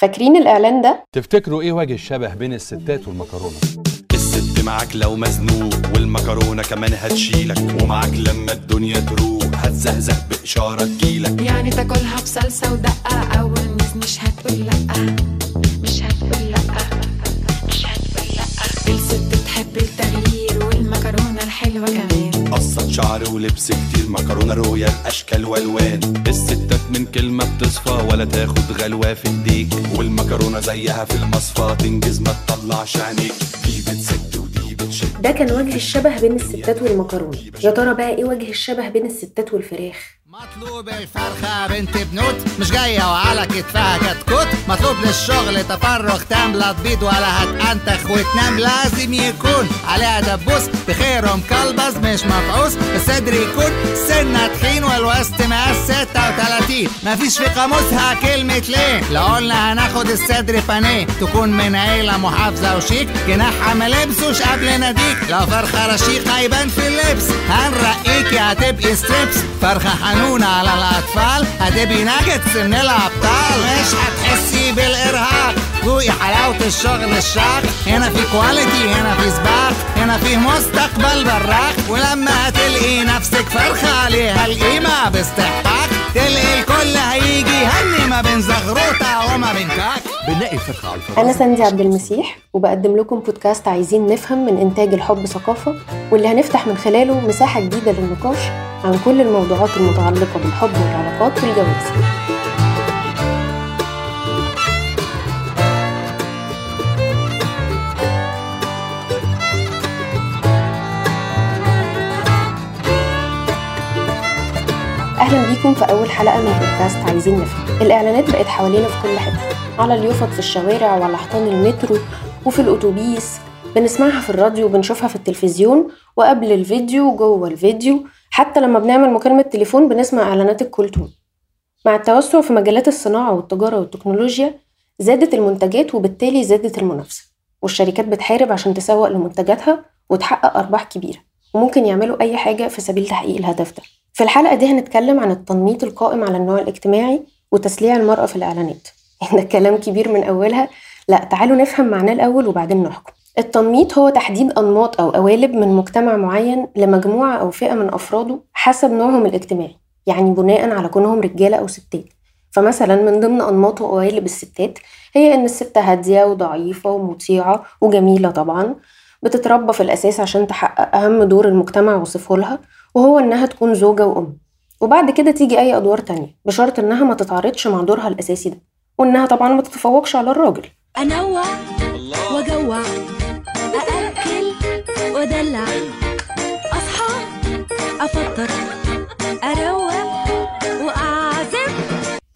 فاكرين الإعلان ده؟ تفتكروا إيه وجه الشبه بين الستات والمكرونة؟ الست معاك لو مزنوق والمكرونة كمان هتشيلك ومعاك لما الدنيا تروق هتزهزه بإشارة تجيلك. يعني تاكلها بصلصة ودقة أول مز مش هتقول لأ مش هتقول لأ مش هتقول لأ. الست تحب التغيير والمكرونة الحلوة كمان. قصة شعر ولبس كتير مكرونة رويال أشكال وألوان. الستات من كلمة بتصفى ولا تاخد غلوة في ايديك. والمكرونة زيها في المصفى تنجز ما تطلعش عينيك دي بتسد ودي بتشد. ده كان وجه الشبه بين الستات والمكرونة. يا ترى بقى إيه وجه الشبه بين الستات والفراخ؟ مطلوب الفرخة بنت بنوت مش جاية وعلى كتفها كتكوت مطلوب للشغل تفرغ تام لا تبيض ولا هتأنتخ. وتنام لازم يكون عليها دبوس بخير ومكلبز مش مفعوس. الصدر يكون سنة تخين والوسط مقاس 36 مفيش في قاموسها كلمة ليه. لو قلنا هناخد الصدر پانيه تكون من عيلة محافظة وشيك. جناحها ملبسوش قبل ناديك. لو فرخة رشيقة يبان في اللبس. هنرقيكي هتبقي strips فرخة حنونة على الأطفال هتبقي ناجتس من الأبطال. مش هتحسي بالإرهاق. ذوقي حلاوة الشغل الشاق. هنا في quality هنا في سباق هنا في مستقبل براق. ولما هتلقي نفسك فرخة عليها القيمة باستحقاق تلقي الكل هيجي يهني ما بين زغروطة وما بين كاك. أنا ساندي عبد المسيح وبقدم لكم بودكاست عايزين نفهم من إنتاج الحب ثقافة واللي هنفتح من خلاله مساحة جديدة للنقاش عن كل الموضوعات المتعلقة بالحب والعلاقات والجواز. أهلا بيكم في أول حلقة من بودكاست عايزين نفهم. الإعلانات بقت حوالينا في كل حتة. على اليوفط في الشوارع وعلى حيطان المترو وفي الأتوبيس. بنسمعها في الراديو وبنشوفها في التلفزيون وقبل الفيديو وجوه الفيديو. حتى لما بنعمل مكالمة تليفون بنسمع إعلانات الكولتون مع التوسع في مجالات الصناعة والتجارة والتكنولوجيا زادت المنتجات وبالتالي زادت المنافسة. والشركات بتحارب عشان تسوق لمنتجاتها وتحقق أرباح كبيرة وممكن يعملوا أي حاجة في سبيل تحقيق الهدف ده. في الحلقة دي هنتكلم عن التنميط القائم على النوع الاجتماعي وتسليع المرأة في الإعلانات. ده كلام كبير من أولها. لا تعالوا نفهم معناه الأول وبعدين نحكم. التنميط هو تحديد أنماط أو قوالب من مجتمع معين لمجموعة أو فئة من أفراده حسب نوعهم الاجتماعي يعني بناء على كونهم رجالة أو ستات. فمثلا من ضمن أنماط وقوالب الستات هي إن الست هادية وضعيفة ومطيعة وجميلة طبعا بتتربى في الأساس عشان تحقق أهم دور المجتمع وصفه لها وهو إنها تكون زوجة وأم. وبعد كده تيجي أي أدوار تانية بشرط إنها ما تتعارضش مع دورها الأساسي ده. وإنها طبعا ما تتفوقش على الراجل. أنوع وجوع أأكل ودلع أصحى أفطر أروق وأعزم.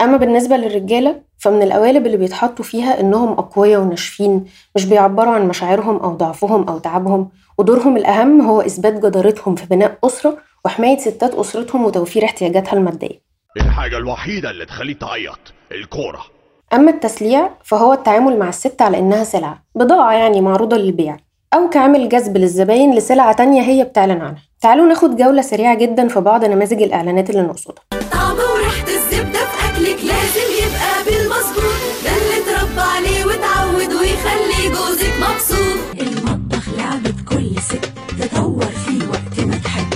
أما بالنسبة للرجالة فمن القوالب اللي بيتحطوا فيها إنهم أقوياء وناشفين مش بيعبروا عن مشاعرهم أو ضعفهم أو تعبهم. ودورهم الأهم هو إثبات جدارتهم في بناء أسرة وحماية ستات أسرتهم وتوفير احتياجاتها المادية. الحاجة الوحيدة اللي تخليه تعيط الكورة. أما التسليع فهو التعامل مع الست على إنها سلعة بضاعة يعني معروضة للبيع أو كعامل جذب للزباين لسلعة تانية هي بتعلن عنها. تعالوا ناخد جولة سريعة جدا في بعض نماذج الإعلانات اللي نقصدها. طعم وريحة الزبدة في أكلك لازم يبقى بالمظبوط. ده اللي اتربى عليه واتعود ويخلي جوزك مبسوط. المطبخ لعبة كل ست تدور فيه وقت ما تحب.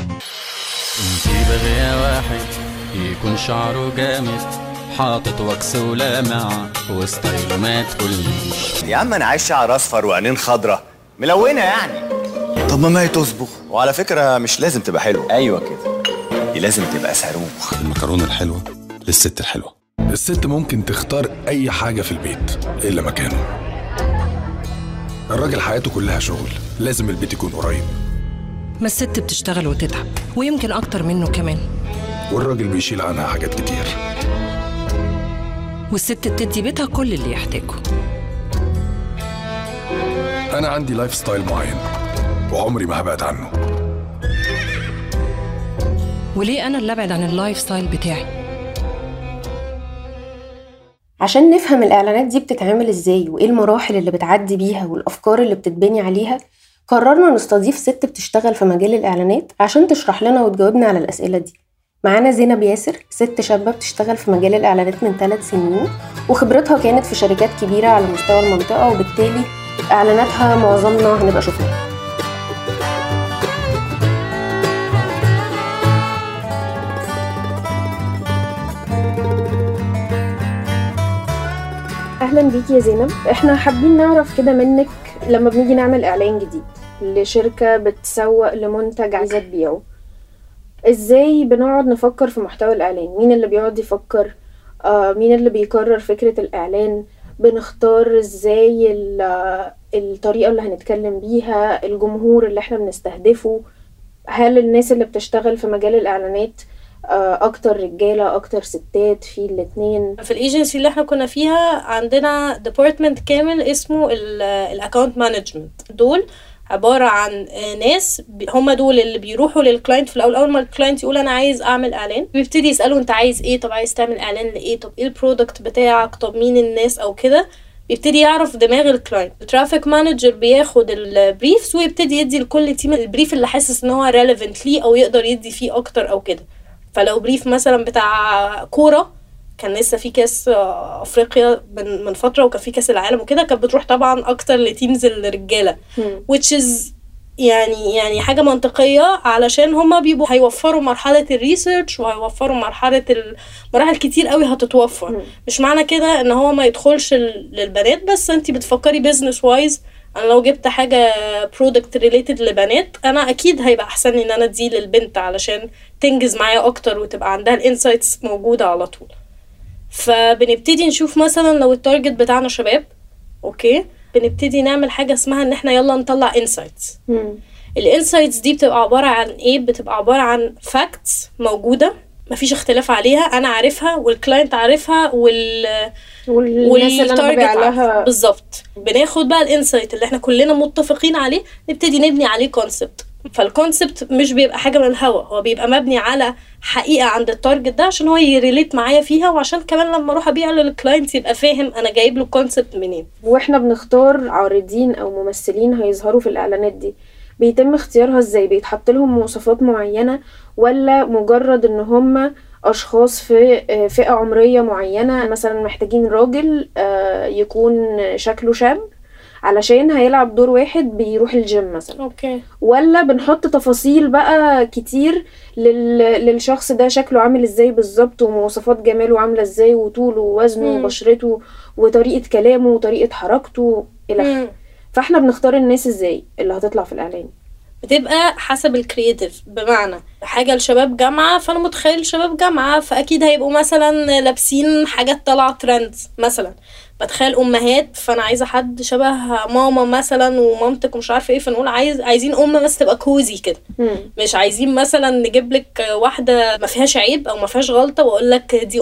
انتي بغية واحد يكون شعره جامد. حاطط وكس ولامع وستايله ما تقوليش يا عم أنا عايز شعر أصفر وعينين خضرة. ملونة يعني. طب ما ما هي تصبغ وعلى فكرة مش لازم تبقى حلوة. أيوه كده. دي لازم تبقى صاروخ. المكرونة الحلوة للست الحلوة. الست ممكن تختار أي حاجة في البيت إلا مكانه. الراجل حياته كلها شغل. لازم البيت يكون قريب. ما الست بتشتغل وتتعب ويمكن أكتر منه كمان. والراجل بيشيل عنها حاجات كتير. والست بتدي بيتها كل اللي يحتاجه. أنا عندي lifestyle معين وعمري ما هبعد عنه. وليه أنا اللي أبعد عن ال life style بتاعي؟ عشان نفهم الإعلانات دي بتتعمل إزاي وإيه المراحل اللي بتعدي بيها والأفكار اللي بتتبني عليها قررنا نستضيف ست بتشتغل في مجال الإعلانات عشان تشرح لنا وتجاوبنا على الأسئلة دي. معانا زينب ياسر ست شابة بتشتغل في مجال الإعلانات من ثلاث سنين وخبرتها كانت في شركات كبيرة على مستوى المنطقة وبالتالي إعلاناتها معظمنا هنبقى شفناها أهلا بيكي يا زينب. إحنا حابين نعرف كده منك لما بنيجي نعمل إعلان جديد لشركة بتسوق لمنتج عايزة تبيعه. إزاي بنقعد نفكر في محتوى الإعلان؟ مين اللي بيقعد يفكر؟ آه مين اللي بيقرر فكرة الإعلان؟ بنختار إزاي ال- الطريقة اللي هنتكلم بيها الجمهور اللي إحنا بنستهدفه؟ هل الناس اللي بتشتغل في مجال الإعلانات آه، أكتر رجالة أكتر ستات في الاتنين؟ في الإيجنسي اللي إحنا كنا فيها عندنا department كامل اسمه ال account management دول عبارة عن ناس هم دول اللي بيروحوا لل client في الأول. أول ما ال client يقول أنا عايز أعمل إعلان بيبتدي يسألوا أنت عايز إيه؟ طب عايز تعمل إعلان لإيه؟ طب إيه ال product بتاعك؟ طب مين الناس؟ أو كده. بيبتدي يعرف دماغ ال client ال traffic manager بياخد ال briefs ويبتدي يدي لكل team ال brief اللي حاسس إن هو relevant ليه أو يقدر يدي فيه أكتر أو كده. فلو brief مثلا بتاع كورة كان لسه في كاس افريقيا من من فترة وكان في كاس العالم وكده كانت بتروح طبعا أكتر ل teams الرجالة. which is يعني يعني حاجة منطقية علشان هما بيبقوا هيوفروا مرحلة ال research وهيوفروا مرحلة مراحل كتير قوي هتتوفر. مش معنى كده إن هو ما يدخلش للبنات بس انت بتفكري business wise أنا لو جبت حاجة product related لبنات أنا أكيد هيبقى أحسن لي إن أنا أديه للبنت علشان تنجز معايا أكتر وتبقى عندها ال insights موجودة على طول. فبنبتدي نشوف مثلا لو ال target بتاعنا شباب okay؟ بنبتدي نعمل حاجة اسمها إن إحنا يلا نطلع insights ال insights دي بتبقى عبارة عن إيه؟ بتبقى عبارة عن facts موجودة مفيش اختلاف عليها أنا عارفها وال client عارفها وال والناس اللي. لها. بالظبط. بناخد بقى ال insight اللي إحنا كلنا متفقين عليه نبتدي نبني عليه concept فال concept مش بيبقى حاجة من الهوا هو بيبقى مبني على حقيقة عند ال target ده عشان هو ي relate معايا فيها وعشان كمان لما أروح أبيع لل client يبقى فاهم أنا جايب له ال concept منين. وإحنا بنختار عارضين أو ممثلين هيظهروا في الإعلانات دي. بيتم اختيارها إزاي؟ بيتحط لهم مواصفات معينة ولا مجرد إن هم أشخاص في فئة عمرية معينة؟ مثلا محتاجين راجل آه، يكون شكله شاب علشان هيلعب دور واحد بيروح الجيم مثلا. Okay. ولا بنحط تفاصيل بقى كتير لل... للشخص ده شكله عامل إزاي بالظبط ومواصفات جماله عاملة إزاي وطوله ووزنه مم. وبشرته وطريقة كلامه وطريقة حركته إلى فإحنا بنختار الناس إزاي اللي هتطلع في الإعلان. بتبقى حسب ال creative بمعنى حاجة لشباب جامعة فأنا متخيل شباب جامعة فأكيد هيبقوا مثلا لابسين حاجات طالعة ترند مثلا. بتخيل أمهات فأنا عايزة حد شبه ماما مثلا ومامتك ومش عارفة إيه فنقول عايز عايزين أم بس تبقى cozy كده. مش عايزين مثلا نجيب لك واحدة ما فيهاش عيب أو ما فيهاش غلطة وأقول لك دي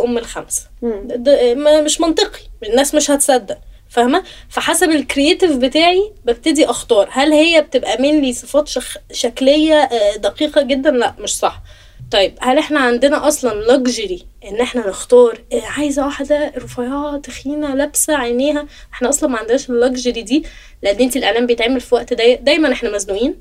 ده ما- مش منطقي. الناس مش هتصدق. فاهمة؟ فحسب ال creative بتاعي ببتدي أختار. هل هي بتبقى mainly صفات شخ... شكلية آه، دقيقة جدا؟ لا مش صح. طيب هل إحنا عندنا أصلا luxury إن إحنا نختار؟ آه، عايزة واحدة رفيعة تخينة لابسة عينيها. إحنا أصلا ما عندناش ال luxury دي لأن انت الإعلان بيتعمل في وقت ضيق دايما إحنا مزنوقين.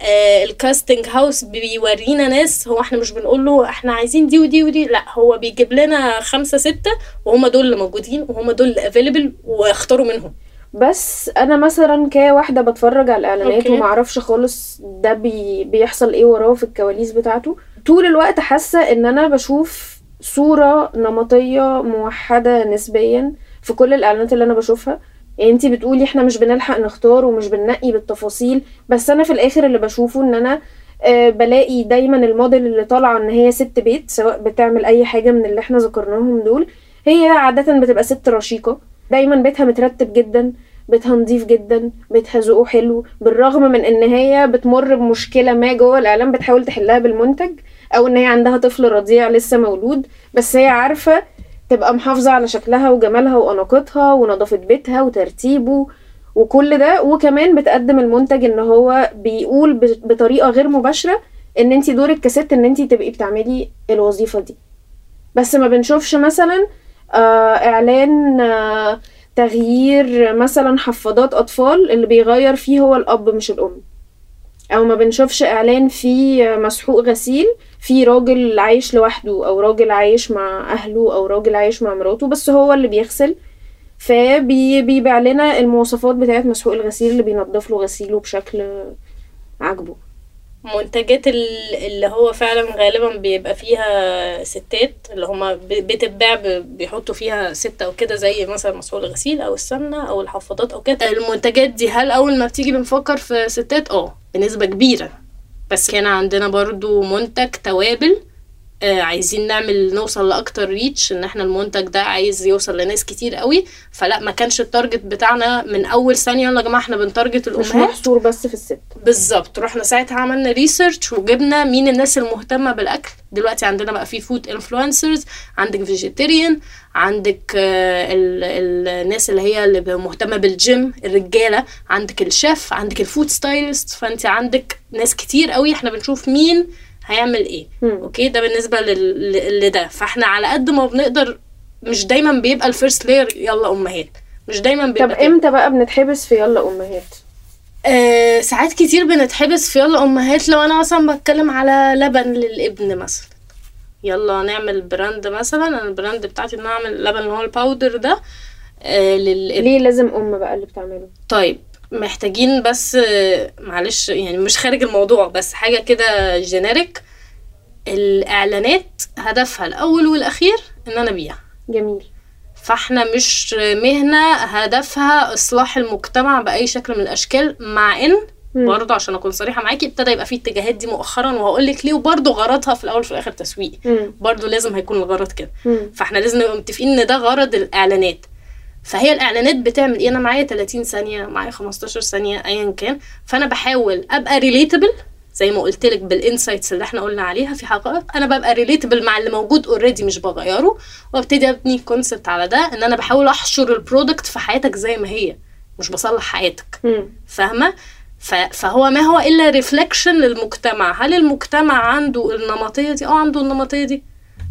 آه ال casting house بيورينا ناس هو إحنا مش بنقول له إحنا عايزين دي ودي ودي لا هو بيجيب لنا خمسة ستة وهم دول اللي موجودين وهم دول اللي available واختاروا منهم. بس أنا مثلا كواحدة بتفرج على الإعلانات. ومعرفش خالص ده بي بيحصل إيه وراه في الكواليس بتاعته. طول الوقت حاسة إن أنا بشوف صورة نمطية موحدة نسبيا في كل الإعلانات اللي أنا بشوفها. يعني أنتي بتقولي إحنا مش بنلحق نختار ومش بننقي بالتفاصيل بس أنا في الآخر اللي بشوفه إن أنا آه، بلاقي دايما الموديل اللي طالعة إن هي ست بيت سواء بتعمل أي حاجة من اللي إحنا ذكرناهم دول. هي عادة بتبقى ست رشيقة. دايما بيتها مترتب جدا بيتها نظيف جدا بيتها ذوقه حلو. بالرغم من إن هي بتمر بمشكلة ما جوه الاعلام بتحاول تحلها بالمنتج أو إن هي عندها طفل رضيع لسه مولود بس هي عارفة تبقى محافظة على شكلها وجمالها وأناقتها ونظافة بيتها وترتيبه وكل ده. وكمان بتقدم المنتج إن هو بيقول بطريقة غير مباشرة إن انت دورك كست إن انت تبقي بتعملي الوظيفة دي. بس ما بنشوفش مثلا آه إعلان آه تغيير مثلا حفاضات أطفال اللي بيغير فيه هو الأب مش الأم. أو ما بنشوفش إعلان فيه مسحوق غسيل في راجل عايش لوحده أو راجل عايش مع أهله أو راجل عايش مع مراته بس هو اللي بيغسل. فبيبيع لنا المواصفات بتاعت مسحوق الغسيل اللي بينضف له غسيله بشكل عاجبه. منتجات ال- اللي هو فعلا غالبا بيبقى فيها ستات اللي هما بتتباع بيحطوا فيها ست أو كده زي مثلا مسحوق الغسيل أو السمنة أو الحفاضات أو كده. المنتجات دي هل أول ما بتيجي بنفكر في ستات؟ آه بنسبة كبيرة. بس كان عندنا برضو منتج توابل آه عايزين نعمل نوصل لأكتر reach إن إحنا المنتج ده عايز يوصل لناس كتير قوي. فلا ما كانش ال target بتاعنا من أول ثانية. يلا يا جماعة إحنا بن target مش الامهات محصور بس في الست. بالظبط. رحنا ساعتها عملنا research وجبنا مين الناس المهتمة بالأكل. دلوقتي عندنا بقى في food influencers عندك vegetarian عندك آه، ال- ال- الناس اللي هي اللي مهتمة بالجيم الرجالة عندك الشيف عندك ال food stylist فأنت عندك ناس كتير قوي. إحنا بنشوف مين هيعمل إيه؟ okay ده بالنسبة لل- لده. فاحنا على قد ما بنقدر مش دايما بيبقى ال first layer يلا أمهات. مش دايما بيبقى طب كده. إمتى بقى بنتحبس في يلا أمهات؟ آه ساعات كتير بنتحبس في يلا أمهات لو أنا مثلا بتكلم على لبن للابن مثلا. يلا نعمل brand مثلا أنا ال brand بتاعتي إن أنا أعمل لبن اللي هو ال powder ده آه للابن. ليه لازم أم بقى اللي بتعمله؟ طيب محتاجين بس معلش يعني مش خارج الموضوع بس حاجة كده جينيريك الإعلانات هدفها الأول والأخير إن أنا أبيع جميل فإحنا مش مهنة هدفها إصلاح المجتمع بأي شكل من الأشكال مع إن. برضه عشان أكون صريحة معاكي ابتدى يبقى فيه اتجاهات دي مؤخرا وهقول لك ليه وبرضه غرضها في الأول وفي الآخر تسويق. برضه لازم هيكون الغرض كده. فإحنا لازم نبقى متفقين إن ده غرض الإعلانات فهي الإعلانات بتعمل إيه؟ أنا معايا 30 ثانية معايا 15 ثانية ايا كان. فأنا بحاول أبقى relatable زي ما قلت لك بال insights اللي إحنا قلنا عليها في حقائق. أنا ببقى relatable مع اللي موجود already مش بغيره. وأبتدي أبني concept على ده إن أنا بحاول أحشر ال product في حياتك زي ما هي مش بصلح حياتك. فاهمة؟ فهو ما هو إلا reflection للمجتمع. هل المجتمع عنده النمطية دي؟ آه عنده النمطية دي.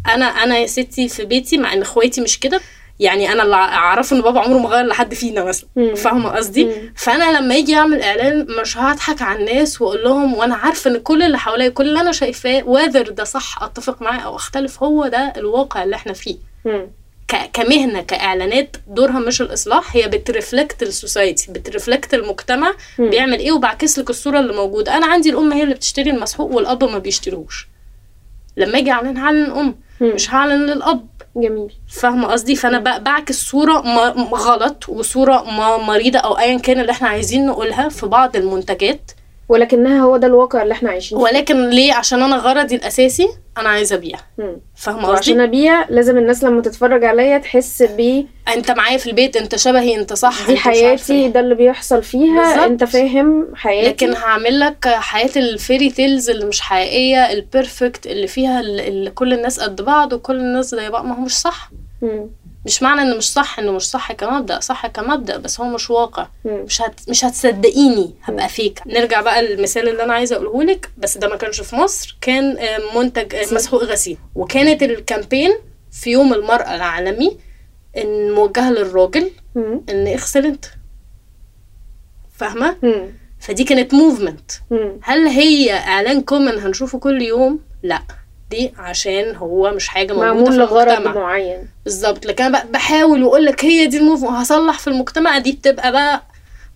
أنا أنا يا ستي في بيتي مع إن إخواتي مش كده. يعني أنا اللي أعرفه إن بابا عمره ما غير لحد فينا مثلا. فاهمة قصدي؟ فأنا لما يجي أعمل إعلان مش هضحك على الناس وأقول لهم وأنا عارفة إن كل اللي حواليا كل اللي أنا شايفاه وذر ده صح أتفق معاه أو أختلف هو ده الواقع اللي إحنا فيه. مم. ك- كمهنة كإعلانات دورها مش الإصلاح هي بترفلكت السوسايتي بترفلكت المجتمع مم. بيعمل إيه وبعكس لك الصورة اللي موجودة. أنا عندي الأم هي اللي بتشتري المسحوق والأب ما بيشتريهوش. لما أجي اعلن هعلن الأم. مش هعلن للأب. جميل. فاهمة قصدي؟ فأنا بعكس صورة غلط وصورة مريضة أو ايا كان اللي إحنا عايزين نقولها في بعض المنتجات. ولكنها هو ده الواقع اللي إحنا عايشين فيه. ولكن ليه؟ عشان أنا غرضي الأساسي أنا عايزة أبيع. فاهمة قصدي؟ وعشان أبيع لازم الناس لما تتفرج عليا تحس ب أنت معايا في البيت أنت شبهي أنت صح دي حياتي ده اللي بيحصل فيها بالظبط. انت فاهم حياتي. لكن هعمل لك حياة ال fairy tales اللي مش حقيقية ال perfect اللي فيها اللي كل الناس قد بعض وكل الناس زي بعض ما هو مش صح. مم. مش معنى إنه مش صح إنه مش صح كمبدأ صح كمبدأ بس هو مش واقع. مش هت... مش هتصدقيني هبقى fake نرجع بقى للمثال اللي أنا عايزة أقوله لك بس ده ما كانش في مصر كان آه، منتج آه، مسحوق غسيل وكانت ال campaign في يوم المرأة العالمي ان موجهة للراجل. إن اغسل انت فاهمة؟ مم. فدي كانت movement. هل هي إعلان common هنشوفه كل يوم لا دي عشان هو مش حاجة موجودة معمول في لغرض المجتمع. معين. بالظبط. لكن أنا بقى بحاول وأقول لك هي دي ال move وهصلح في المجتمع دي بتبقى بقى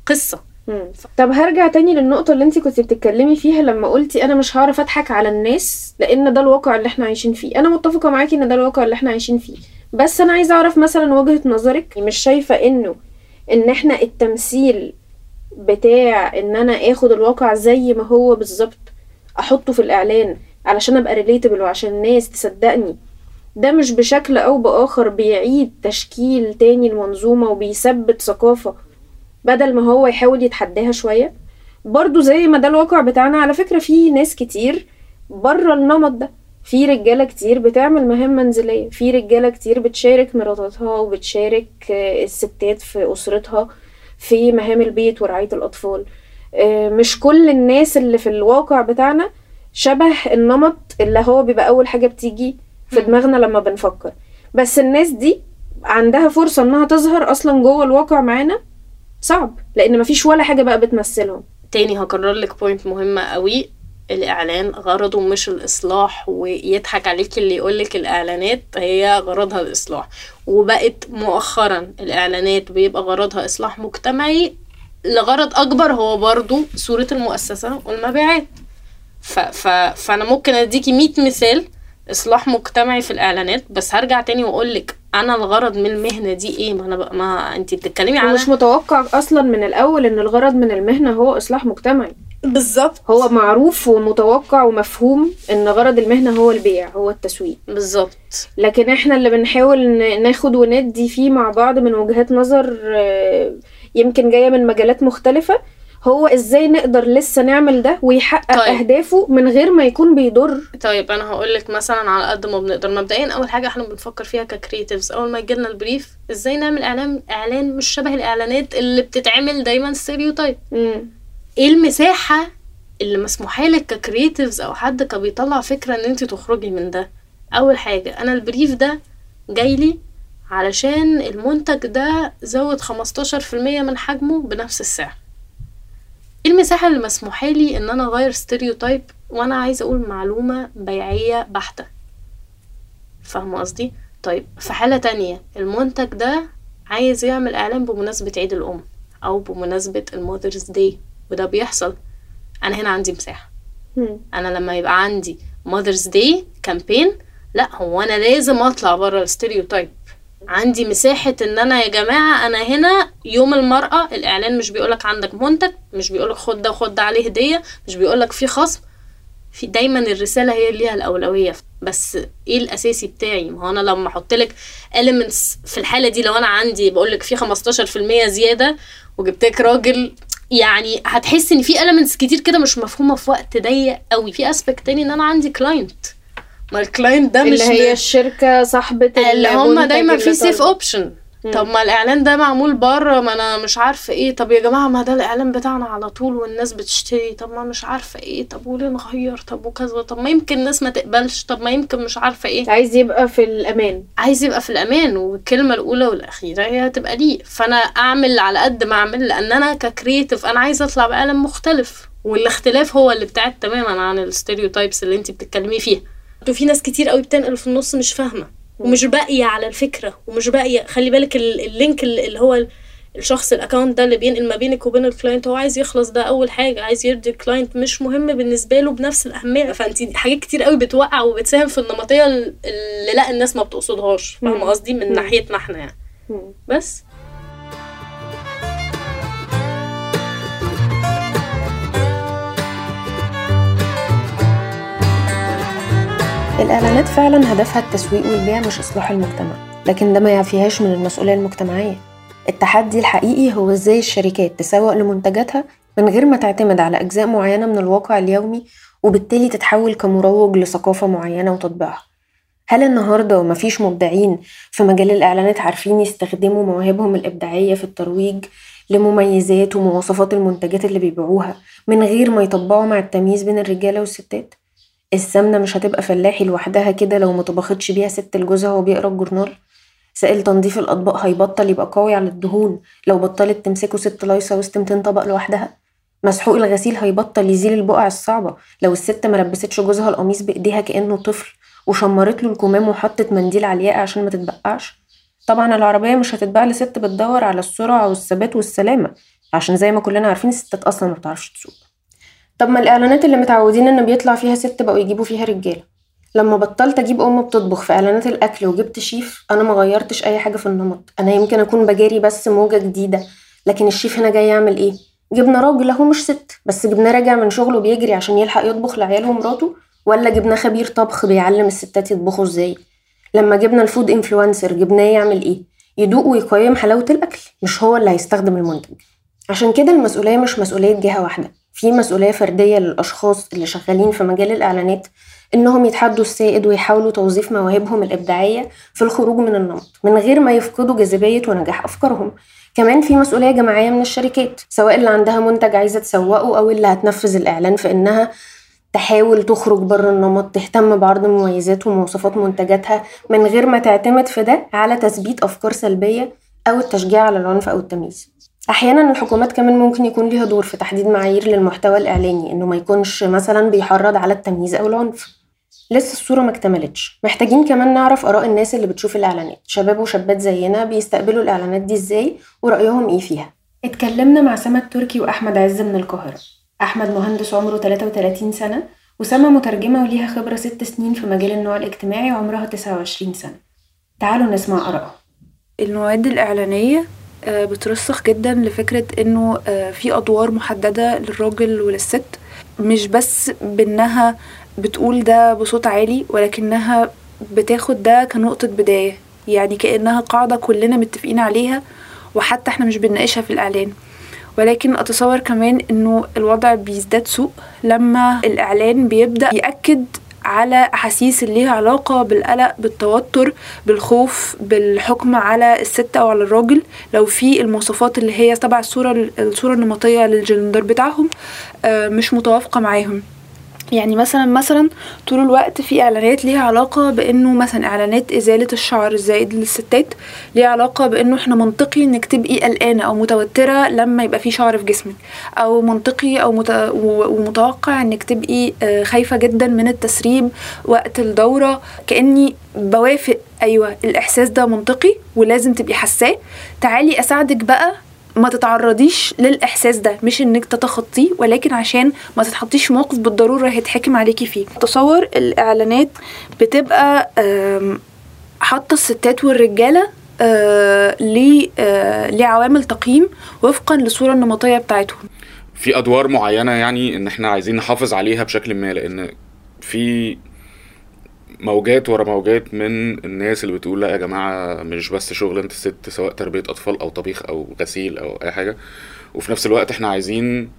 قصة. مم. طب هرجع تاني للنقطة اللي انت كنت بتتكلمي فيها لما قلتي أنا مش هعرف أضحك على الناس لأن ده الواقع اللي إحنا عايشين فيه. أنا متفقة معاكي إن ده الواقع اللي إحنا عايشين فيه. بس أنا عايزة أعرف مثلا وجهة نظرك. مش شايفة انه إن إحنا التمثيل بتاع إن أنا آخد الواقع زي ما هو بالظبط أحطه في الإعلان. علشان أبقى ريليتبل وعشان الناس تصدقني. ده مش بشكل أو بآخر بيعيد تشكيل تاني المنظومة وبيثبت ثقافة بدل ما هو يحاول يتحداها شوية. برضو زي ما ده الواقع بتاعنا على فكرة في ناس كتير بره النمط ده. في رجالة كتير بتعمل مهام منزلية في رجالة كتير بتشارك مراتاتها وبتشارك آه، الستات في أسرتها في مهام البيت ورعاية الأطفال. آه، مش كل الناس اللي في الواقع بتاعنا شبه النمط اللي هو بيبقى أول حاجة بتيجي في دماغنا لما بنفكر. بس الناس دي عندها فرصة إنها تظهر أصلا جوه الواقع معانا صعب لأن مفيش ولا حاجة بقى بتمثلهم. تاني هكرر لك بوينت مهمة قوي الإعلان غرضه مش الإصلاح ويضحك عليك اللي يقولك الإعلانات هي غرضها الإصلاح. وبقت مؤخرا الإعلانات بيبقى غرضها إصلاح مجتمعي لغرض أكبر هو برضو صورة المؤسسة والمبيعات. ف ف فأنا ممكن أديكي 100 مثال إصلاح مجتمعي في الإعلانات بس هرجع تاني وأقولك أنا الغرض من المهنة دي إيه؟ ما أنا بقى ما أنتي بتتكلمي على ومش متوقع أصلا من الأول إن الغرض من المهنة هو إصلاح مجتمعي. بالظبط. هو معروف ومتوقع ومفهوم إن غرض المهنة هو البيع هو التسويق. بالظبط. لكن إحنا اللي بنحاول ناخد وندي فيه مع بعض من وجهات نظر آه، يمكن جاية من مجالات مختلفة هو إزاي نقدر لسه نعمل ده ويحقق طيب. أهدافه من غير ما يكون بيضر؟ طيب أنا هقول لك مثلا على قد ما بنقدر. مبدئيا أول حاجة إحنا بنفكر فيها ك creatives أول ما يجيلنا ال brief إزاي نعمل إعلان إعلان مش شبه الإعلانات اللي بتتعمل دايما stereotype إيه المساحة اللي مسموحة لك ك creatives أو حد كان بيطلع فكرة إن أنت تخرجي من ده؟ أول حاجة أنا ال brief ده جاي لي علشان المنتج ده زود 15% من حجمه بنفس السعر. إيه المساحة اللي مسموحة لي إن أنا أغير stereotype وأنا عايزة أقول معلومة بيعية بحتة؟ فاهمة قصدي؟ طيب في حالة تانية المنتج ده عايز يعمل إعلان بمناسبة عيد الأم أو بمناسبة ال Mother's Day وده بيحصل. أنا هنا عندي مساحة. أنا لما يبقى عندي Mother's Day campaign لأ هو أنا لازم أطلع بره ال stereotype عندي مساحة إن أنا يا جماعة أنا هنا يوم المرأة الإعلان مش بيقولك عندك منتج مش بيقولك خد ده وخد ده عليه هدية مش بيقولك في خصم. في دايما الرسالة هي اللي ليها الأولوية. بس إيه الأساسي بتاعي؟ ما هو أنا لما أحط لك elements في الحالة دي لو أنا عندي بقولك في 15% زيادة وجبتك راجل يعني هتحس إن في elements كتير كده مش مفهومة في وقت ضيق قوي في aspect تاني إن أنا عندي client. ما ال client ده مش اللي هي الشركة صاحبة اللي هم دايما في safe. option طب ما الإعلان ده معمول بره ما أنا مش عارفه إيه. طب يا جماعة ما ده الإعلان بتاعنا على طول والناس بتشتري. طب ما مش عارفة إيه. طب وليه نغير؟ طب وكذا. طب ما يمكن الناس ما تقبلش. طب ما يمكن مش عارفة إيه. عايز يبقى في الأمان. عايز يبقى في الأمان. والكلمة الأولى والأخيرة هي هتبقى ليه فأنا أعمل على قد ما أعمل لأن أنا ك creative أنا عايزة أطلع باعلان مختلف. والاختلاف هو اللي ابتعد تماما عن ال stereotypes اللي انت بتتكلمي فيها. وفي ناس كتير قوي بتنقل في النص مش فاهمة ومش باقية على الفكرة ومش باقية خلي بالك ال- ال link اللي هو ال- الشخص ال account ده اللي بينقل ما بينك وبين ال client هو عايز يخلص ده أول حاجة عايز يرضي ال client مش مهم بالنسبة له بنفس الأهمية. فأنت حاجات كتير قوي بتوقع وبتساهم في النمطية ال- اللي لا الناس ما بتقصدهاش. فاهمة. قصدي؟ من. ناحيتنا إحنا يعني. بس. الإعلانات فعلا هدفها التسويق والبيع مش إصلاح المجتمع. لكن ده ما يعفيهاش من المسؤولية المجتمعية. التحدي الحقيقي هو إزاي الشركات تسوق لمنتجاتها من غير ما تعتمد على أجزاء معينة من الواقع اليومي وبالتالي تتحول كمروج لثقافة معينة وتطبيعها. هل النهاردة مفيش مبدعين في مجال الإعلانات عارفين يستخدموا مواهبهم الإبداعية في الترويج لمميزات ومواصفات المنتجات اللي بيبيعوها من غير ما يطبقوا مع التمييز بين الرجالة والستات؟ السمنة مش هتبقى فلاحي لوحدها كده لو مطبختش بيها ست لجوزها وهو بيقرا الجورنال سائل تنظيف الأطباق هيبطل يبقى قوي على الدهون. لو بطلت تمسكه ست لايصة وسط 200 طبق لوحدها. مسحوق الغسيل هيبطل يزيل البقع الصعبة. لو الست ما لبستش جوزها القميص بإيديها كأنه طفل وشمرت له الكمام وحطت منديل على الياقة عشان ما تتبقعش. طبعا العربية مش هتتباع لست بتدور على السرعة والثبات والسلامة عشان زي ما كلنا عارفين الستات أصلا ما بتعرفش تسوق. طب ما الإعلانات اللي متعودين إن بيطلع فيها ست بقوا يجيبوا فيها رجالة. لما بطلت أجيب أم بتطبخ في إعلانات الأكل وجبت شيف أنا ما غيرتش أي حاجة في النمط. أنا يمكن أكون بجاري بس موجة جديدة لكن الشيف هنا جاي يعمل إيه؟ جبنا راجل أهو مش ست بس جبناه راجع من شغله بيجري عشان يلحق يطبخ لعياله ومراته ولا جبناه خبير طبخ بيعلم الستات يطبخوا إزاي؟ لما جبنا ال food influencer جبناه يعمل إيه؟ يدوق ويقيم حلاوة الأكل مش هو اللي هيستخدم المنتج. عشان كده المسؤولية مش مسؤولية جهة واحدة. في مسؤولية فردية للأشخاص اللي شغالين في مجال الإعلانات إنهم يتحدوا السائد ويحاولوا توظيف مواهبهم الإبداعية في الخروج من النمط من غير ما يفقدوا جاذبية ونجاح أفكارهم. كمان في مسؤولية جماعية من الشركات سواء اللي عندها منتج عايزة تسوقه أو اللي هتنفذ الإعلان في إنها تحاول تخرج بره النمط تهتم بعرض مميزات ومواصفات منتجاتها من غير ما تعتمد في ده على تثبيت أفكار سلبية أو التشجيع على العنف أو التمييز. أحيانا الحكومات كمان ممكن يكون ليها دور في تحديد معايير للمحتوى الإعلاني إنه ما يكونش مثلا بيحرض على التمييز أو العنف. لسه الصورة ما اكتملتش. محتاجين كمان نعرف آراء الناس اللي بتشوف الإعلانات. شباب وشابات زينا بيستقبلوا الإعلانات دي إزاي ورأيهم إيه فيها. اتكلمنا مع سما التركي وأحمد عز من القاهرة. أحمد مهندس عمره 33 سنة وسما مترجمة وليها خبرة ست سنين في مجال النوع الاجتماعي وعمرها 29 سنة. تعالوا نسمع آرائهم المواد الإعلانية بترسخ جدا لفكرة إنه آه، في أدوار محددة للراجل وللست مش بس بإنها بتقول ده بصوت عالي ولكنها بتاخد ده كنقطة بداية يعني كأنها قاعدة كلنا متفقين عليها وحتى إحنا مش بنناقشها في الإعلان. ولكن أتصور كمان إنه الوضع بيزداد سوء لما الإعلان بيبدأ يأكد على أحاسيس اللي ليها علاقة بالقلق بالتوتر بالخوف بالحكم على الست أو على الراجل. لو في المواصفات اللي هي تبع الصورة الصورة النمطية للجندر بتاعهم آه، مش متوافقة معاهم. يعني مثلا مثلا طول الوقت في إعلانات ليها علاقة بإنه مثلا إعلانات إزالة الشعر الزائد للستات ليها علاقة بإنه إحنا منطقي انك تبقي قلقانه أو متوترة لما يبقى في شعر في جسمك أو منطقي أو مت... ومتوقع انك تبقي آه، خايفة جدا من التسريب وقت الدورة كأني بوافق أيوه الإحساس ده منطقي ولازم تبقي حاساه تعالي أساعدك بقى ما تتعرضيش للإحساس ده مش إنك تتخطيه ولكن عشان ما تتحطيش موقف بالضرورة هيتحكم عليكي فيه. تصور الإعلانات بتبقى حاطة الستات والرجالة آه، آه، لعوامل تقييم وفقا للصورة النمطية بتاعتهم. في أدوار معينة يعني إن إحنا عايزين نحافظ عليها بشكل ما لأن في موجات ورا موجات من الناس اللي بتقول لا يا جماعة مش بس شغلانه الست سواء تربية أطفال أو طبيخ أو غسيل أو أي حاجة. وفي نفس الوقت إحنا عايزين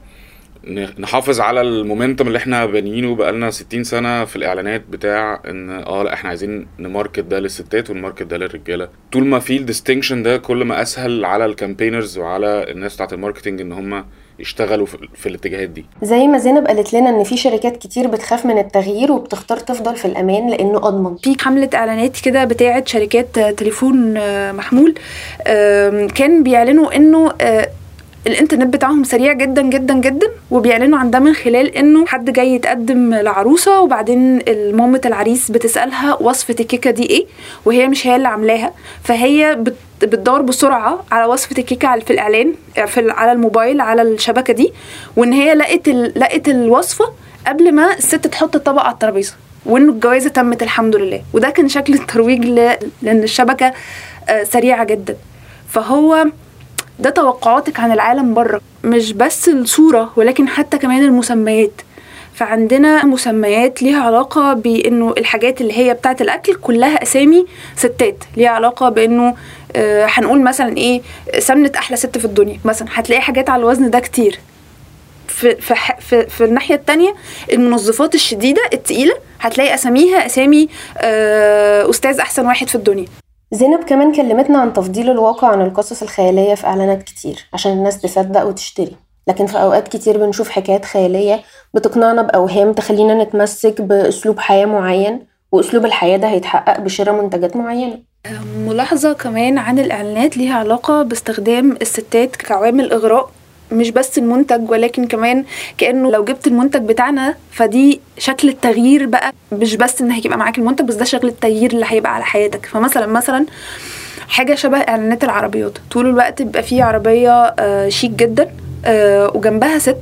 نحافظ على ال momentum اللي إحنا بانيينه بقالنا 60 سنة في الإعلانات بتاع إن آه لا إحنا عايزين ن market ده للستات ون market ده للرجالة. طول ما في ال distinction ده كل ما أسهل على ال campaigners وعلى الناس بتاعت ال marketing إن هم يشتغلوا في, الاتجاهات دي. زي ما زينب قالت لنا إن في شركات كتير بتخاف من التغيير وبتختار تفضل في الأمان لأنه أضمن. في حملة إعلانات كده بتاعة شركات تليفون آه، محمول كان بيعلنوا إنه آه، الانترنت بتاعهم سريع جدا جدا جدا وبيعلنوا عن ده من خلال إنه حد جاي يتقدم لعروسة وبعدين مامة العريس بتسألها وصفة الكيكة دي إيه وهي مش هي اللي عاملاها. فهي بت بتدور بسرعة على وصفة الكيكة في الإعلان في على الموبايل على الشبكة دي. وإن هي لقت لقت الوصفة قبل ما الست تحط الطبق على الترابيزة وانه الجوازة تمت الحمد لله. وده كان شكل الترويج ل- لإن الشبكة آه، سريعة جدا. فهو ده توقعاتك عن العالم بره مش بس الصورة ولكن حتى كمان المسميات. فعندنا مسميات ليها علاقة بأنه الحاجات اللي هي بتاعت الأكل كلها أسامي ستات. ليها علاقة بأنه آه، هنقول مثلا إيه سمنة أحلى ست في الدنيا. مثلا هتلاقي حاجات على الوزن ده كتير. في في في, في الناحية التانية المنظفات الشديدة التقيلة هتلاقي أساميها أسامي آه، أستاذ أحسن واحد في الدنيا. زينب كمان كلمتنا عن تفضيل الواقع عن القصص الخيالية في إعلانات كتير عشان الناس تصدق وتشتري. لكن في أوقات كتير بنشوف حكايات خيالية بتقنعنا بأوهام تخلينا نتمسك بأسلوب حياة معين وأسلوب الحياة ده هيتحقق بشراء منتجات معينة. ملاحظة كمان عن الإعلانات ليها علاقة باستخدام الستات كعوامل إغراء مش بس المنتج ولكن كمان كأنه لو جبت المنتج بتاعنا فدي شكل التغيير بقى. مش بس إن هيبقى معاك المنتج بس ده شكل التغيير اللي هيبقى على حياتك. فمثلا مثلا حاجة شبه إعلانات العربيات. طول الوقت بيبقى فيه عربية آه، شيك جدا آه، وجنبها ست.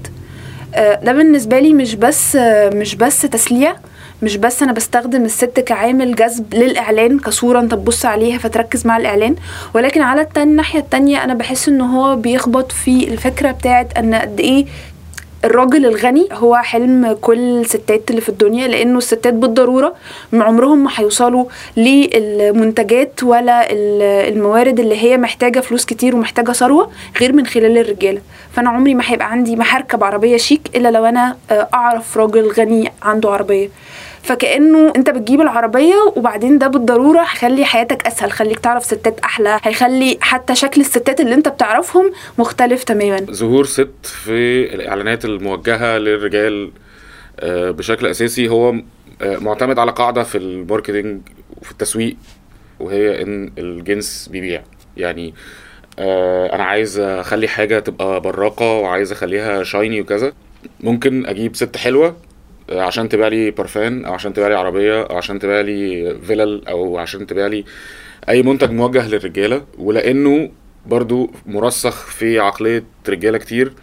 آه، ده بالنسبة لي مش بس مش بس تسليع مش بس أنا بستخدم الست كعامل جذب للإعلان كصورة أنت تبص عليها فتركز مع الإعلان ولكن على الناحية التانية أنا بحس إن هو بيخبط في الفكرة بتاعت إن قد إيه الراجل الغني هو حلم كل الستات اللي في الدنيا لأنه الستات بالضرورة من عمرهم ما هيوصلوا للمنتجات ولا ال- الموارد اللي هي محتاجة فلوس كتير ومحتاجة ثروة غير من خلال الرجالة. فأنا عمري ما هيبقى عندي ما هركب عربية شيك إلا لو أنا آه، أعرف راجل غني عنده عربية. فكأنه انت بتجيب العربية وبعدين ده بالضرورة هيخلي حياتك أسهل خليك تعرف ستات أحلى هيخلي حتى شكل الستات اللي انت بتعرفهم مختلف تماما. ظهور ست في الإعلانات الموجهة للرجال آه، بشكل أساسي هو آه، معتمد على قاعدة في ال marketing وفي التسويق وهي إن الجنس بيبيع. يعني آه أنا عايز أخلي حاجة تبقى براقة وعايز أخليها shiny وكذا. ممكن أجيب ست حلوة عشان تبيع لي بارفان أو عشان تبيع لي عربية أو عشان تبيع لي فيلل أو عشان تبيع لي أي منتج موجه للرجالة. ولأنه برضو مرسخ في عقلية رجالة كتير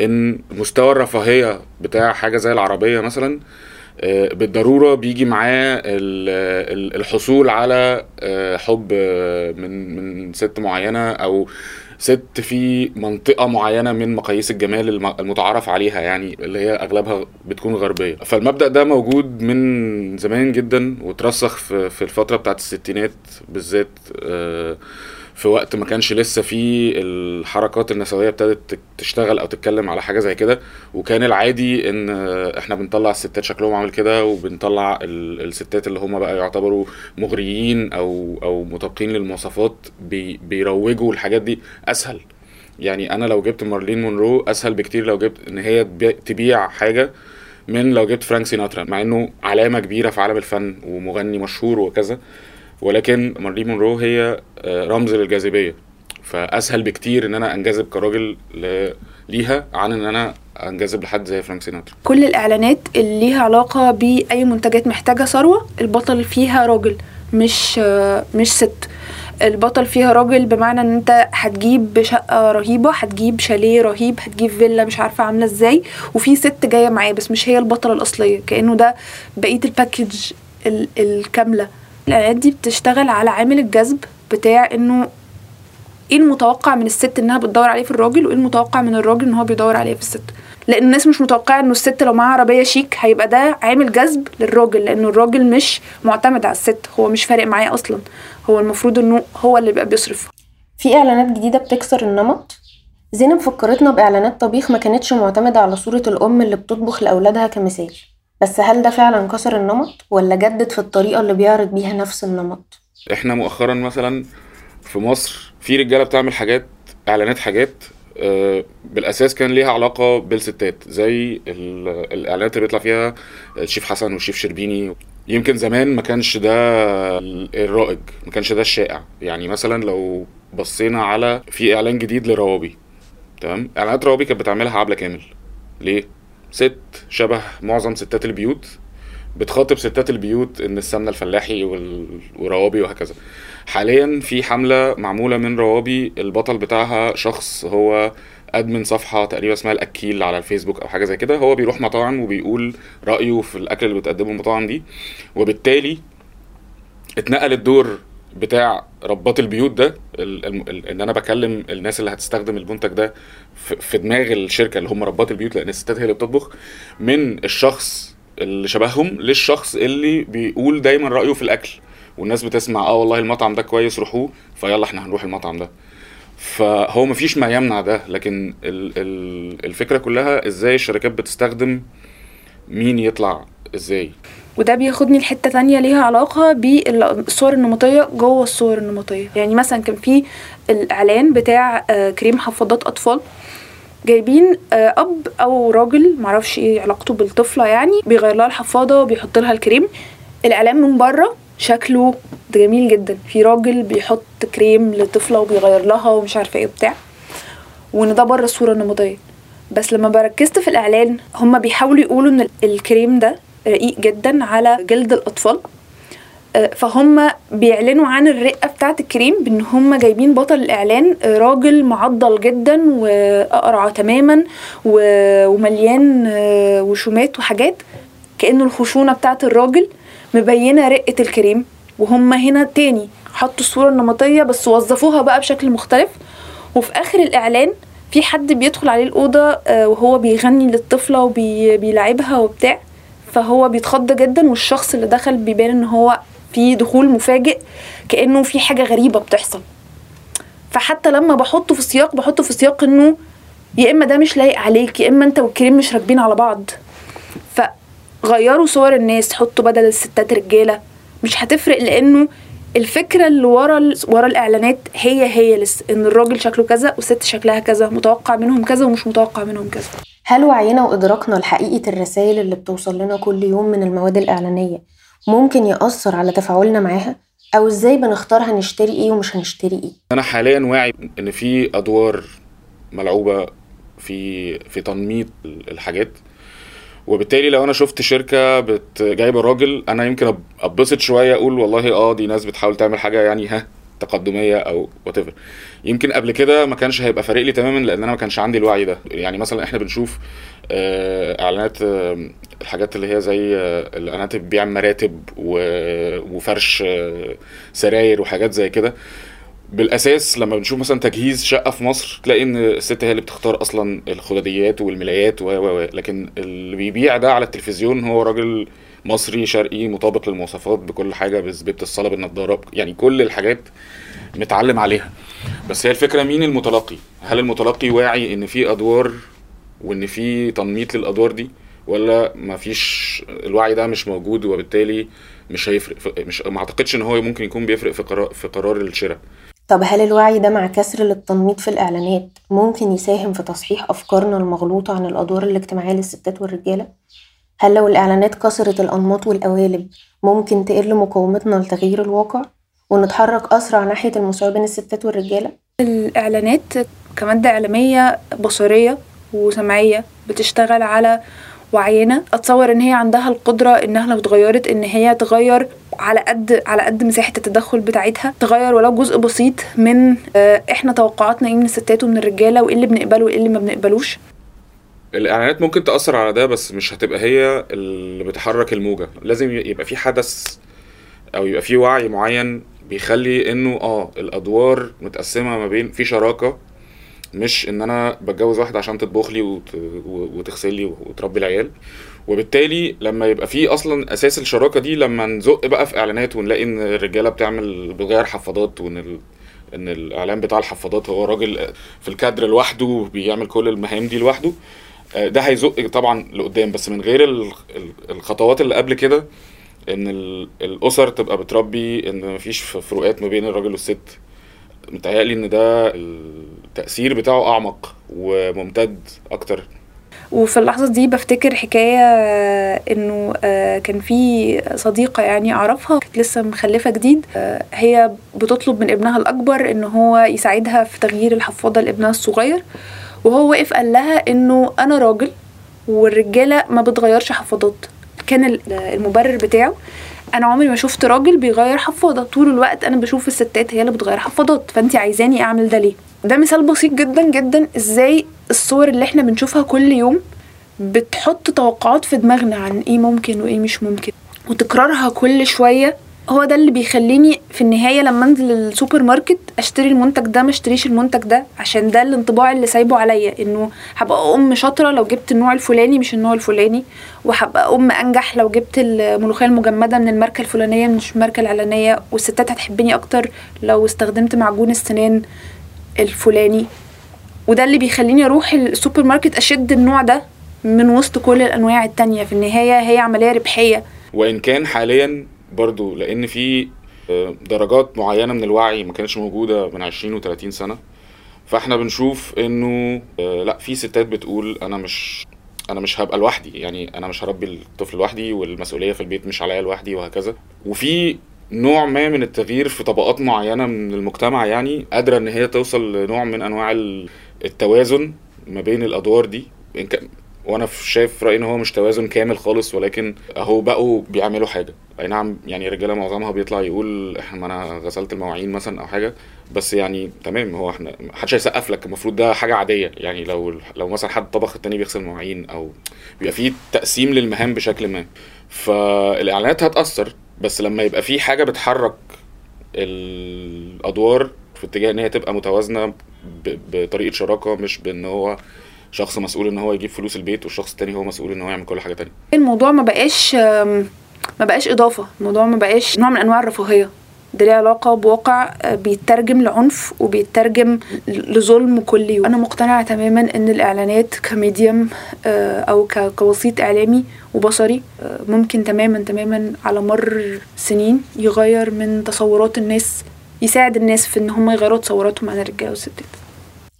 إن مستوى الرفاهية بتاع حاجة زي العربية مثلا آه، بالضرورة بيجي معاه ال- ال- الحصول على آه، حب آه، من من ست معينة أو ست في منطقة معينة من مقاييس الجمال الم- المتعارف عليها يعني اللي هي أغلبها بتكون غربية. فالمبدأ ده موجود من زمان جدا وترسخ في في الفترة بتاعت الستينات بالذات آه، في وقت ما كانش لسه في الحركات النسوية ابتدت تشتغل أو تتكلم على حاجة زي كده وكان العادي إن آه، إحنا بنطلع الستات شكلهم عامل كده وبنطلع ال- الستات اللي هم بقى يعتبروا مغريين أو أو مطابقين للمواصفات بي بيروجوا الحاجات دي أسهل. يعني أنا لو جبت مارلين مونرو أسهل بكتير لو جبت إن هي تبيع- حاجة من لو جبت فرانك سيناترا مع إنه علامة كبيرة في عالم الفن ومغني مشهور وكذا. ولكن مارلين مونرو هي آه، رمز للجاذبية. فأسهل بكتير إن أنا أنجذب كراجل ليها عن إن أنا أنجذب لحد زي فرانك سيناترا. كل الإعلانات اللي ليها علاقة بأي منتجات محتاجة ثروة البطل فيها راجل مش آه، مش ست. البطل فيها راجل بمعنى إن أنت هتجيب شقة رهيبة هتجيب شاليه رهيب هتجيب فيلا مش عارفة عاملة إزاي وفي ست جاية معاه بس مش هي البطلة الأصلية. كأنه ده بقية ال package ال- الكاملة. الاعلانات دي بتشتغل على عامل الجذب بتاع إنه إيه المتوقع من الست إنها بتدور عليه في الراجل وإيه المتوقع من الراجل إن هو بيدور عليه في الست. لأن الناس مش متوقعة إنه الست لو معاها عربية شيك هيبقى ده عامل جذب للراجل لأنه الراجل مش معتمد على الست هو مش فارق معاه أصلا. هو المفروض إنه هو اللي بيبقى بيصرف. في إعلانات جديدة بتكسر النمط؟ زينب فكرتنا بإعلانات طبيخ ما كانتش معتمدة على صورة الأم اللي بتطبخ لأولادها كمثال. بس هل ده فعلا كسر النمط ولا جدد في الطريقة اللي بيعرض بيها نفس النمط؟ إحنا مؤخرا مثلا في مصر في رجالة بتعمل حاجات إعلانات حاجات آه، بالأساس كان ليها علاقة بالستات زي ال- الإعلانات اللي بيطلع فيها الشيف حسن والشيف شربيني. يمكن زمان ما كانش ده الرائج ما كانش ده الشائع. يعني مثلا لو بصينا على في إعلان جديد لروابي تمام؟ إعلانات روابي كانت بتعملها عبلة كامل. ليه؟ ست شبه معظم ستات البيوت بتخاطب ستات البيوت إن السمنة الفلاحي وال- وروابي وهكذا. حاليا في حملة معمولة من روابي البطل بتاعها شخص هو أدمن صفحة تقريبا اسمها الأكيل على الفيسبوك أو حاجة زي كده. هو بيروح مطاعم وبيقول رأيه في الأكل اللي بتقدمه المطاعم دي وبالتالي اتنقل الدور بتاع ربات البيوت ده ان أنا بكلم الناس اللي هتستخدم المنتج ده في دماغ الشركة اللي هم ربات البيوت لأن الستات هي اللي بتطبخ من الشخص اللي شبههم للشخص اللي بيقول دايما رأيه في الأكل. والناس بتسمع آه والله المطعم ده كويس روحوه. فيلا إحنا هنروح المطعم ده. فهو مفيش ما يمنع ده لكن ال ال الفكرة كلها إزاي الشركات بتستخدم مين يطلع إزاي. وده بياخدني لحتة تانية ليها علاقة بالصور النمطية جوه الصور النمطية. يعني مثلا كان في الإعلان بتاع آه، كريم حفاضات أطفال. جايبين آه، أب أو راجل معرفش إيه علاقته بالطفلة يعني بيغير لها الحفاضة وبيحط لها الكريم. الإعلان من بره شكله جميل جدا. في راجل بيحط كريم لطفلة وبيغير لها ومش عارفة إيه وبتاع. وإن ده بره الصورة النمطية. بس لما بركزت في الإعلان هما بيحاولوا يقولوا إن الكريم ده رقيق جدا على جلد الأطفال. آه، فهم بيعلنوا عن الرقة بتاعة الكريم بإن هم جايبين بطل الإعلان آه، راجل معضل جدا وأقرع تماما ومليان آه، وشومات وحاجات كأنه الخشونة بتاعة الراجل مبينة رقة الكريم. وهم هنا تاني حطوا الصورة النمطية بس وظفوها بقى بشكل مختلف. وفي آخر الإعلان في حد بيدخل عليه الأوضة وهو بيغني للطفلة وبيلعبها وبتاع. فهو بيتخض جدا والشخص اللي دخل بيبان إن هو في دخول مفاجئ كأنه في حاجة غريبة بتحصل. فحتى لما بحطه في سياق بحطه في سياق إنه يا إما ده مش لايق عليك يا إما أنت والكريم مش راكبين على بعض. فغيروا صور الناس حطوا بدل الستات رجالة. مش هتفرق لأنه الفكرة اللي ورا ال- ورا الإعلانات هي هي لسه إن الراجل شكله كذا والست شكلها كذا متوقع منهم كذا ومش متوقع منهم كذا. هل وعينا وإدراكنا لحقيقة الرسائل اللي بتوصل لنا كل يوم من المواد الإعلانية ممكن يأثر على تفاعلنا معاها؟ أو إزاي بنختار هنشتري إيه ومش هنشتري إيه؟ أنا حاليا واعي إن في أدوار ملعوبة في في تنميط الحاجات. وبالتالي لو أنا شفت شركة بت جايبة راجل أنا يمكن اتبسط شوية أقول والله آه دي ناس بتحاول تعمل حاجة يعني ها. تقدمية أو وات يمكن قبل كده ما كانش هيبقى فارق لي تماما لأن أنا ما كانش عندي الوعي ده. يعني مثلا إحنا بنشوف آه، إعلانات آه، الحاجات اللي هي زي آه، الإعلانات بتبيع مراتب وفرش سراير وحاجات زي كده. بالأساس لما بنشوف مثلا تجهيز شقة في مصر تلاقي إن الست هي اللي بتختار أصلا الخدديات والملايات و لكن اللي بيبيع ده على التلفزيون هو راجل مصري شرقي مطابق للمواصفات بكل حاجة بزبيبه الصلاة بالنضاره يعني كل الحاجات متعلم عليها. بس هي الفكرة مين المتلقي؟ هل المتلقي واعي إن في أدوار وإن في تنميط للأدوار دي ولا ما فيش الوعي ده مش موجود وبالتالي مش هيفرق مش ما أعتقدش إن هو ممكن يكون بيفرق في قرار في قرار الشراء. طب هل الوعي ده مع كسر للتنميط في الإعلانات ممكن يساهم في تصحيح أفكارنا المغلوطة عن الأدوار الاجتماعية للستات والرجالة؟ هل لو الإعلانات كسرت الأنماط والقوالب ممكن تقل مقاومتنا لتغيير الواقع ونتحرك أسرع ناحية المساواة بين الستات والرجالة؟ الإعلانات كمادة إعلامية بصرية وسمعية بتشتغل على وعينا. أتصور إن هي عندها القدرة إنها لو اتغيرت إن هي تغير على قد على قد مساحة التدخل بتاعتها. تغير ولو جزء بسيط من آه، إحنا توقعاتنا إيه من الستات ومن الرجالة وإيه اللي بنقبله وإيه اللي ما بنقبلوش. الإعلانات ممكن تأثر على ده بس مش هتبقى هي اللي بتحرك الموجة. لازم يبقى في حدث أو يبقى في وعي معين بيخلي إنه آه الأدوار متقسمة ما بين في شراكة مش إن أنا بتجوز واحدة عشان تطبخ لي وتغسل لي وتربي العيال. وبالتالي لما يبقى في أصلا أساس الشراكة دي لما نزق بقى في إعلانات ونلاقي إن الرجالة بتعمل بتغير حفاضات وإن ال... إن الإعلان بتاع الحفاضات هو راجل في الكادر لوحده بيعمل كل المهام دي لوحده ده هيزق طبعا لقدام بس من غير ال- ال- الخطوات اللي قبل كده إن ال- الأسر تبقى بتربي إن مفيش فروقات ما بين الراجل والست. متهيألي إن ده التأثير بتاعه أعمق وممتد أكتر. وفي اللحظة دي بفتكر حكاية آه، إنه آه، كان في صديقة يعني أعرفها كانت لسه مخلفة جديد آه، هي بتطلب من ابنها الأكبر إن هو يساعدها في تغيير الحفاضة لابنها الصغير. وهو وقف قال لها إنه أنا راجل والرجالة ما بتغيرش حفاضات. كان ال- المبرر بتاعه أنا عمري ما شفت راجل بيغير حفاضة. طول الوقت أنا بشوف الستات هي اللي بتغير حفاضات. فانت عايزاني أعمل ده ليه؟ ده مثال بسيط جدا جدا إزاي الصور اللي إحنا بنشوفها كل يوم بتحط توقعات في دماغنا عن إيه ممكن وإيه مش ممكن. وتكرارها كل شوية هو ده اللي بيخليني في النهاية لما أنزل السوبر ماركت أشتري المنتج ده ما أشتريش المنتج ده عشان ده الانطباع اللي سايبه عليا إنه هبقى أم شاطرة لو جبت النوع الفلاني مش النوع الفلاني وهبقى أم أنجح لو جبت الملوخية المجمدة من الماركة الفلانية مش الماركة العلانيه والستات هتحبني أكتر لو استخدمت معجون السنان الفلاني. وده اللي بيخليني أروح السوبر ماركت أشد النوع ده من وسط كل الأنواع التانية. في النهاية هي عملية ربحية. وإن كان حاليا برضو لأن في آه، درجات معينة من الوعي ما كانتش موجودة من 20 و30 سنة. فإحنا بنشوف إنه آه، لأ في ستات بتقول أنا مش أنا مش هبقى لوحدي يعني أنا مش هربي الطفل لوحدي والمسؤولية في البيت مش عليا لوحدي وهكذا. وفي نوع ما من التغيير في طبقات معينة من المجتمع يعني قادرة إن هي توصل لنوع من أنواع ال- التوازن ما بين الأدوار دي. وأنا شايف رأيي ان هو مش توازن كامل خالص ولكن اهو بقوا بيعملوا حاجة. اي نعم يعني الرجالة معظمها بيطلع يقول ما أنا غسلت المواعين مثلا أو حاجة بس يعني تمام هو إحنا محدش هيسقف لك المفروض ده حاجة عادية. يعني لو لو مثلا حد طبخ التاني بيغسل مواعين أو بيبقى في تقسيم للمهام بشكل ما. فالإعلانات هتأثر بس لما يبقى في حاجة بتحرك الأدوار في اتجاه إن هي تبقى متوازنة بطريقة شراكة مش بإن هو شخص مسؤول إن هو يجيب فلوس البيت والشخص التاني هو مسؤول إن هو يعمل كل حاجة تانية. الموضوع ما بقاش ما بقاش إضافة. الموضوع ما بقاش نوع من أنواع الرفاهية. ده ليه علاقة بواقع آه، بيترجم لعنف وبيترجم لظلم كل يوم. أنا مقتنعة تماما إن الإعلانات كميديم آه، أو كوسيط إعلامي وبصري آه، ممكن تماما تماما على مر سنين يغير من تصورات الناس يساعد الناس في إن هم يغيروا تصوراتهم عن الرجاله والستات.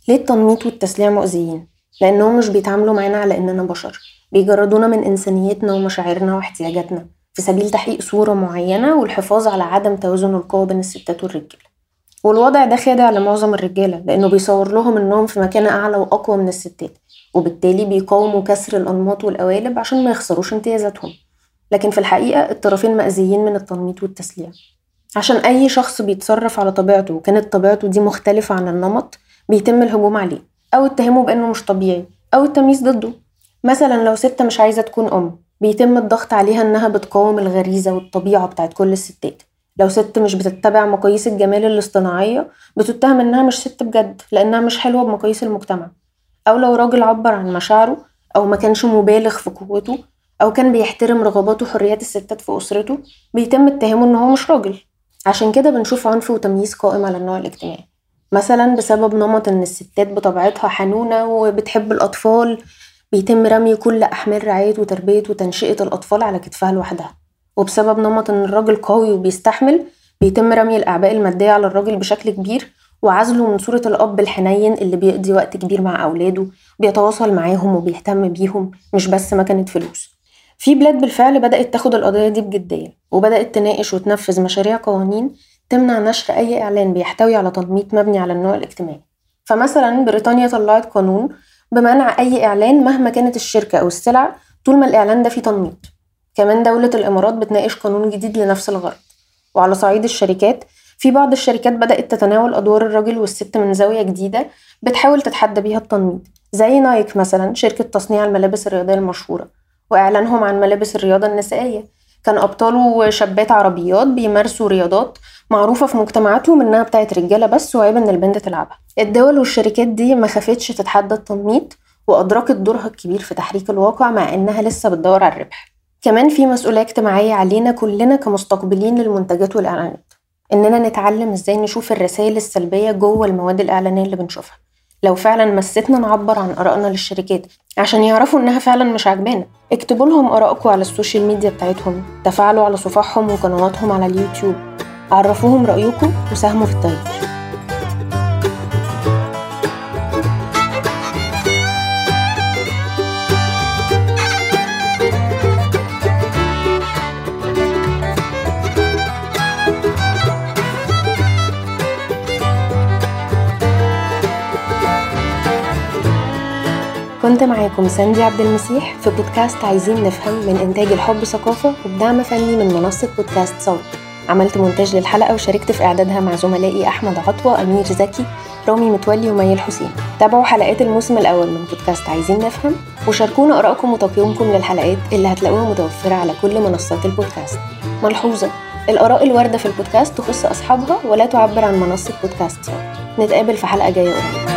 ليه التنميط والتسليع مؤذيين؟ لأنهم مش بيتعاملوا معانا على إننا بشر. بيجردونا من إنسانيتنا ومشاعرنا واحتياجاتنا. في سبيل تحقيق صورة معينة والحفاظ على عدم توازن القوى بين الستات والرجالة والوضع ده خادع لمعظم الرجالة لأنه بيصور لهم إنهم في مكانة أعلى وأقوى من الستات وبالتالي بيقاوموا كسر الأنماط والقوالب عشان ما يخسروش امتيازاتهم. لكن في الحقيقة الطرفين مأذيين من التنميط والتسليع عشان أي شخص بيتصرف على طبيعته وكانت طبيعته دي مختلفة عن النمط بيتم الهجوم عليه. أو اتهامه بأنه مش طبيعي أو التمييز ضده. مثلا لو ست مش عايزة تكون أم بيتم الضغط عليها إنها بتقاوم الغريزة والطبيعة بتاعت كل الستات. لو ست مش بتتبع مقاييس الجمال الاصطناعية بتتهم إنها مش ست بجد لأنها مش حلوة بمقاييس المجتمع. أو لو راجل عبر عن مشاعره أو ما كانش مبالغ في قوته أو كان بيحترم رغبات وحريات الستات في أسرته بيتم اتهامه إن هو مش راجل. عشان كده بنشوف عنف وتمييز قائم على النوع الاجتماعي. مثلا بسبب نمط إن الستات بطبيعتها حنونة وبتحب الأطفال بيتم رمي كل أحمال رعاية وتربية وتنشئة الأطفال على كتفها لوحدها. وبسبب نمط إن الراجل قوي وبيستحمل بيتم رمي الأعباء المادية على الراجل بشكل كبير وعزله من صورة الأب الحنين اللي بيقضي وقت كبير مع أولاده بيتواصل معاهم وبيهتم بيهم مش بس مكنة فلوس. في بلاد بالفعل بدأت تاخد القضية دي بجدية وبدأت تناقش وتنفذ مشاريع قوانين تمنع نشر أي إعلان بيحتوي على تنميط مبني على النوع الاجتماعي. فمثلا بريطانيا طلعت قانون بمنع أي إعلان مهما كانت الشركة أو السلع طول ما الإعلان ده فيه تنميط. كمان دولة الإمارات بتناقش قانون جديد لنفس الغرض. وعلى صعيد الشركات في بعض الشركات بدأت تتناول أدوار الراجل والست من زاوية جديدة بتحاول تتحدى بيها التنميط. زي نايك مثلا شركة تصنيع الملابس الرياضية المشهورة وإعلانهم عن ملابس الرياضة النسائية. كان أبطاله شابات عربيات بيمارسوا رياضات معروفة في مجتمعاتهم إنها بتاعت رجالة بس وعيب إن البنت تلعبها. الدول والشركات دي ما خافتش تتحدى التنميط وأدركت دورها الكبير في تحريك الواقع مع إنها لسه بتدور على الربح. كمان في مسؤولية اجتماعية علينا كلنا كمستقبلين للمنتجات والإعلانات. إننا نتعلم إزاي نشوف الرسائل السلبية جوه المواد الإعلانية اللي بنشوفها. لو فعلا مستنا نعبر عن آرائنا للشركات عشان يعرفوا إنها فعلا مش عاجبانا. اكتبوا لهم آرائكم على ال social media بتاعتهم. تفاعلوا على صفحهم وقنواتهم على اليوتيوب. عرفوهم رأيكم وساهموا في التغيير. كنت معاكم ساندي عبد المسيح في بودكاست عايزين نفهم من إنتاج الحب ثقافة وبدعم فني من منصة بودكاست صوت. عملت مونتاج للحلقة وشاركت في إعدادها مع زملائي أحمد عطوة أمير زكي رامي متولي ومي الحسين تابعوا حلقات الموسم الأول من بودكاست عايزين نفهم وشاركونا آرائكم وتقييمكم للحلقات اللي هتلاقوها متوفرة على كل منصات البودكاست. ملحوظة الآراء الواردة في البودكاست تخص أصحابها ولا تعبر عن منصة بودكاست صوت. نتقابل في حلقة جاية قريب.